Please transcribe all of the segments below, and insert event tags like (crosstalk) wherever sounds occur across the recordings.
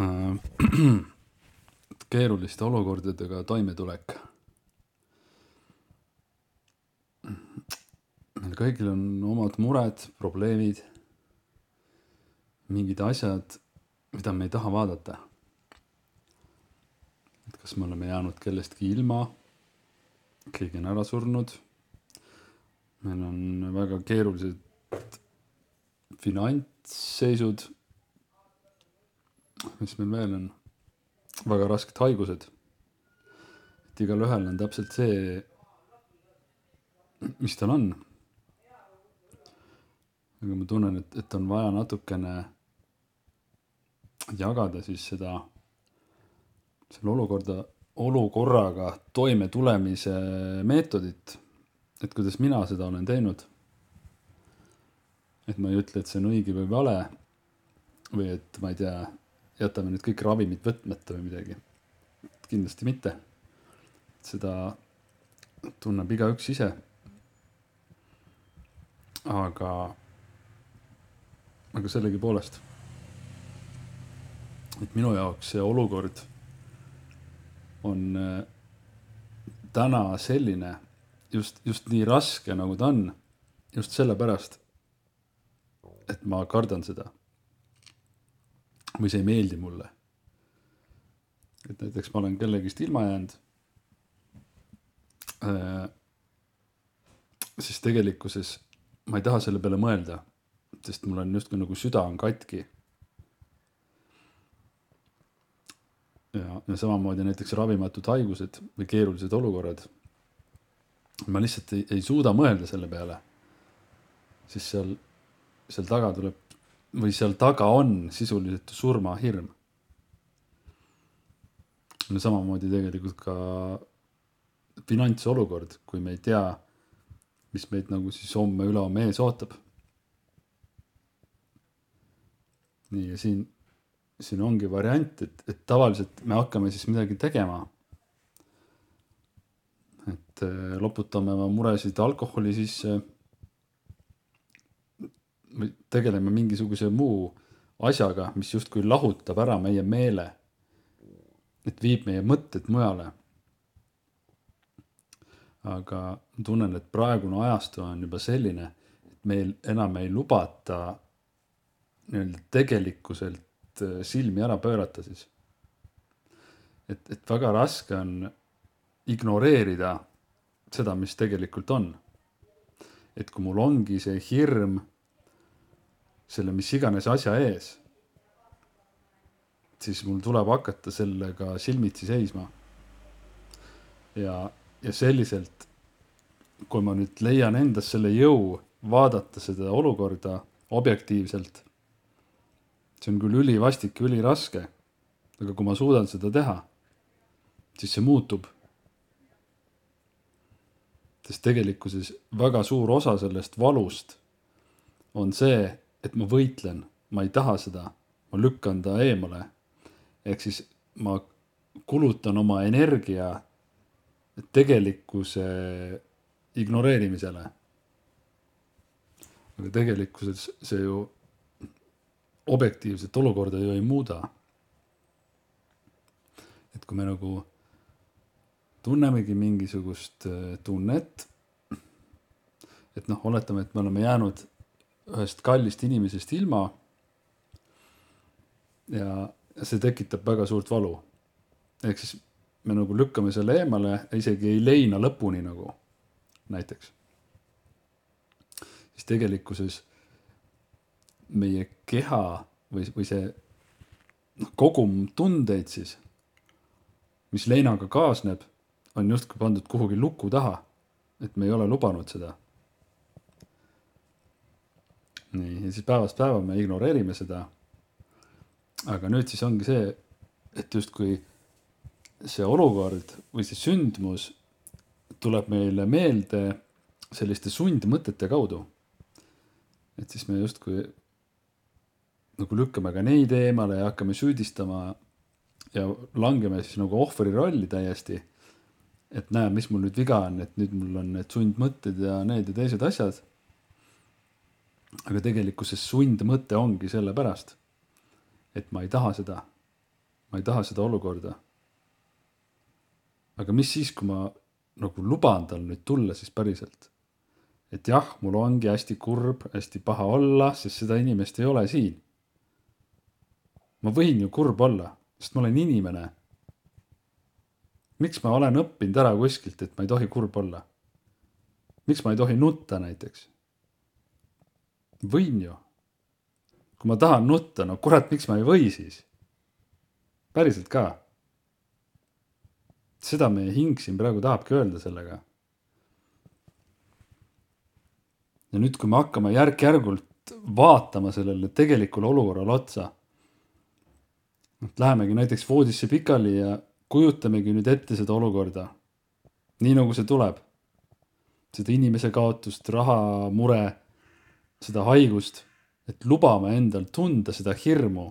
(clears throat) keeruliste olukordadega toimetulek. meil kõigil on omad mured, probleemid, mingid asjad, mida me ei taha vaadata. et kas me oleme jäänud kellestki ilma, keegi on ära surnud, meil on väga keerulised finantsseisud mis meil veel on, väga rasked haigused. et igalühel on täpselt see, mis tal on. aga ma tunnen, et, et on vaja natukene jagada siis seda, selle olukorda, olukorraga toimetulemise meetodit. et kuidas mina seda olen teinud. et ma ei ütle, et see on õige või vale või et ma ei tea, jätame nüüd kõik ravimid võtmata või midagi. kindlasti mitte. seda tunneb igaüks ise. aga, aga sellegipoolest. et minu jaoks see olukord on äh, täna selline just, just nii raske, nagu ta on. just sellepärast, et ma kardan seda või see ei meeldi mulle. et näiteks ma olen kellegist ilma jäänud äh,. siis tegelikkuses ma ei taha selle peale mõelda, sest mul on justkui nagu süda on katki. ja, ja samamoodi näiteks ravimatud haigused või keerulised olukorrad. ma lihtsalt ei, ei suuda mõelda selle peale. siis seal, seal taga tuleb või seal taga on sisuliselt surmahirm. no samamoodi tegelikult ka finantsolukord, kui me ei tea, mis meid nagu siis homme-ülehomme ees ootab. nii ja siin, siin ongi variant, et, et tavaliselt me hakkame siis midagi tegema. et eh, loputame oma muresid alkoholi sisse tegeleme mingisuguse muu asjaga, mis justkui lahutab ära meie meele. et viib meie mõtted mujale. aga ma tunnen, et praegune ajastu on juba selline, et meil enam ei lubata nii-öelda tegelikkuselt äh, silmi ära pöörata siis. et, et väga raske on ignoreerida seda, mis tegelikult on. et kui mul ongi see hirm selle mis iganes asja ees, siis mul tuleb hakata sellega silmitsi seisma. ja, ja selliselt, kui ma nüüd leian endas selle jõu vaadata seda olukorda objektiivselt, see on küll ülivastik ja üliraske, aga kui ma suudan seda teha, siis see muutub. sest tegelikkuses väga suur osa sellest valust on see, et ma võitlen, ma ei taha seda, ma lükkan ta eemale. ehk siis ma kulutan oma energia tegelikkuse ignoreerimisele. aga tegelikkuses see ju objektiivset olukorda ju ei muuda. et kui me nagu tunnemegi mingisugust äh, tunnet, et noh, oletame, et me oleme jäänud ühest kallist inimesest ilma. ja see tekitab väga suurt valu. ehk siis me nagu lükkame selle eemale, isegi ei leina lõpuni nagu näiteks. siis tegelikkuses meie keha või, või see noh, kogum tundeid siis, mis leinaga kaasneb, on justkui pandud kuhugi luku taha. et me ei ole lubanud seda nii, ja siis päevast päeva me ignoreerime seda. aga nüüd siis ongi see, et justkui see olukord või see sündmus tuleb meile meelde selliste sundmõtete kaudu. et siis me justkui nagu lükkame ka neid eemale ja hakkame süüdistama ja langeme siis nagu ohvri rolli täiesti. et näe, mis mul nüüd viga on, et nüüd mul on need sundmõtted ja need ja teised asjad aga tegelikkuses sundmõte ongi sellepärast, et ma ei taha seda. ma ei taha seda olukorda. aga mis siis, kui ma nagu luban tal nüüd tulla siis päriselt? et jah, mul ongi hästi kurb, hästi paha olla, sest seda inimest ei ole siin. ma võin ju kurb olla, sest ma olen inimene. miks ma olen õppinud ära kuskilt, et ma ei tohi kurb olla? miks ma ei tohi nutta näiteks? Võin ju. kui ma tahan nutta, no kurat, miks ma ei või siis? päriselt ka. seda meie hing siin praegu tahabki öelda sellega. ja nüüd, kui me hakkame järk-järgult vaatama sellele tegelikule olukorrale otsa. noh, lähemegi näiteks voodisse pikali ja kujutamegi nüüd ette seda olukorda. nii nagu see tuleb. seda inimese kaotust, raha, mure, seda haigust, et lubame endal tunda seda hirmu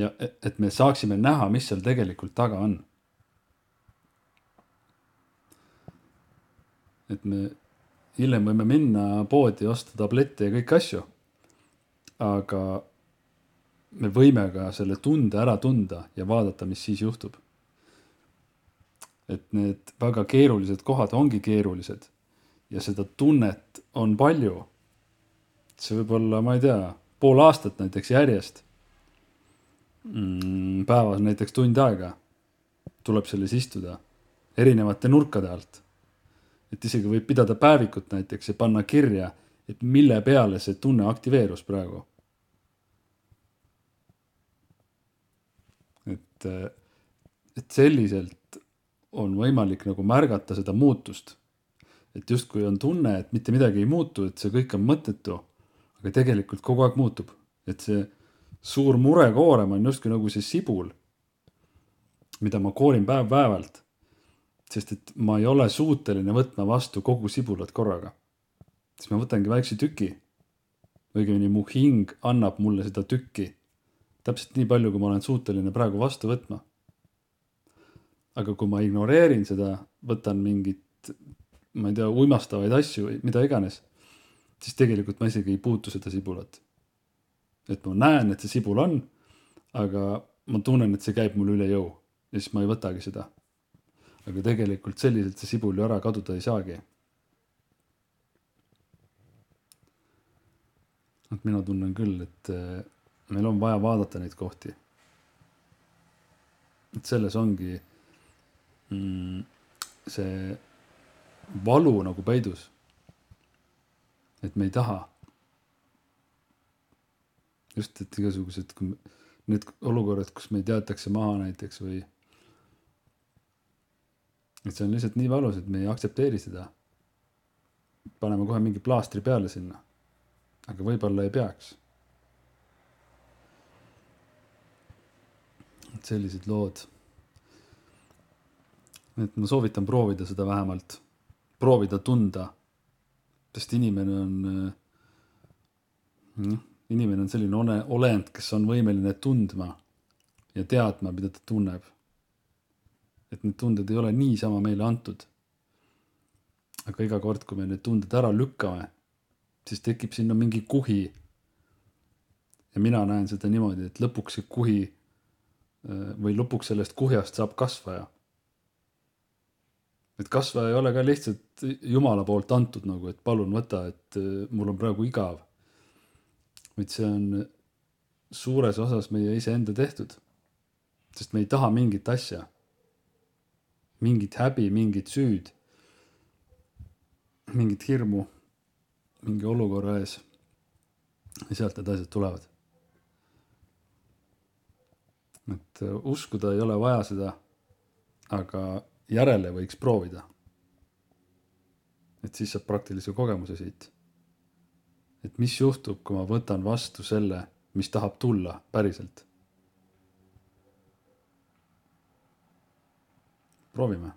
ja et me saaksime näha, mis seal tegelikult taga on. et me hiljem võime minna poodi, osta tablette ja kõiki asju. aga me võime ka selle tunde ära tunda ja vaadata, mis siis juhtub. et need väga keerulised kohad ongi keerulised ja seda tunnet on palju. see võib olla, ma ei tea, pool aastat näiteks järjest mm, päevas näiteks tund aega tuleb selles istuda erinevate nurkade alt. et isegi võib pidada päevikut näiteks ja panna kirja, et mille peale see tunne aktiveerus praegu. et, et selliselt on võimalik nagu märgata seda muutust. Et justkui on tunne, et mitte midagi ei muutu, et see kõik on mõttetu, aga tegelikult kogu aeg muutub, et see suur murekoorem on justkui nagu see sibul, mida ma koorin päev-päevalt. sest et ma ei ole suuteline võtma vastu kogu sibulat korraga. siis ma võtangi väikse tüki. õigemini mu hing annab mulle seda tükki. täpselt nii palju, kui ma olen suuteline praegu vastu võtma. aga kui ma ignoreerin seda, võtan mingit, ma ei tea, uimastavaid asju mida iganes, siis tegelikult ma isegi ei puutu seda sibulat et ma näen, et see sibul on, aga ma tunnen, et see käib mul üle jõu ja siis ma ei võtagi seda. aga tegelikult selliselt see sibul ju ära kaduda ei saagi. et mina tunnen küll, et eh, meil on vaja vaadata neid kohti. et selles ongi mm, see valu nagu peidus. et me ei taha just, et igasugused, need olukorrad, kus meid jäetakse maha näiteks või. et see on lihtsalt nii valus, et me ei aktsepteeri seda. paneme kohe mingi plaastri peale sinna. aga võib-olla ei peaks. et sellised lood. et ma soovitan proovida seda vähemalt, proovida tunda. sest inimene on noh inimene on selline ole, olend, kes on võimeline tundma ja teadma, mida ta tunneb. et need tunded ei ole niisama meile antud. aga iga kord, kui me need tunded ära lükkame, siis tekib sinna mingi kuhi. ja mina näen seda niimoodi, et lõpuks see kuhi või lõpuks sellest kuhjast saab kasvaja. Et kasvaja ei ole ka lihtsalt jumala poolt antud nagu, et palun võta, et mul on praegu igav vaid see on suures osas meie iseenda tehtud. sest me ei taha mingit asja, mingit häbi, mingit süüd, mingit hirmu mingi olukorra ees. ja sealt need asjad tulevad. et äh, uskuda ei ole vaja seda, aga järele võiks proovida. et siis saab praktilise kogemuse siit et mis juhtub, kui ma võtan vastu selle, mis tahab tulla päriselt. proovime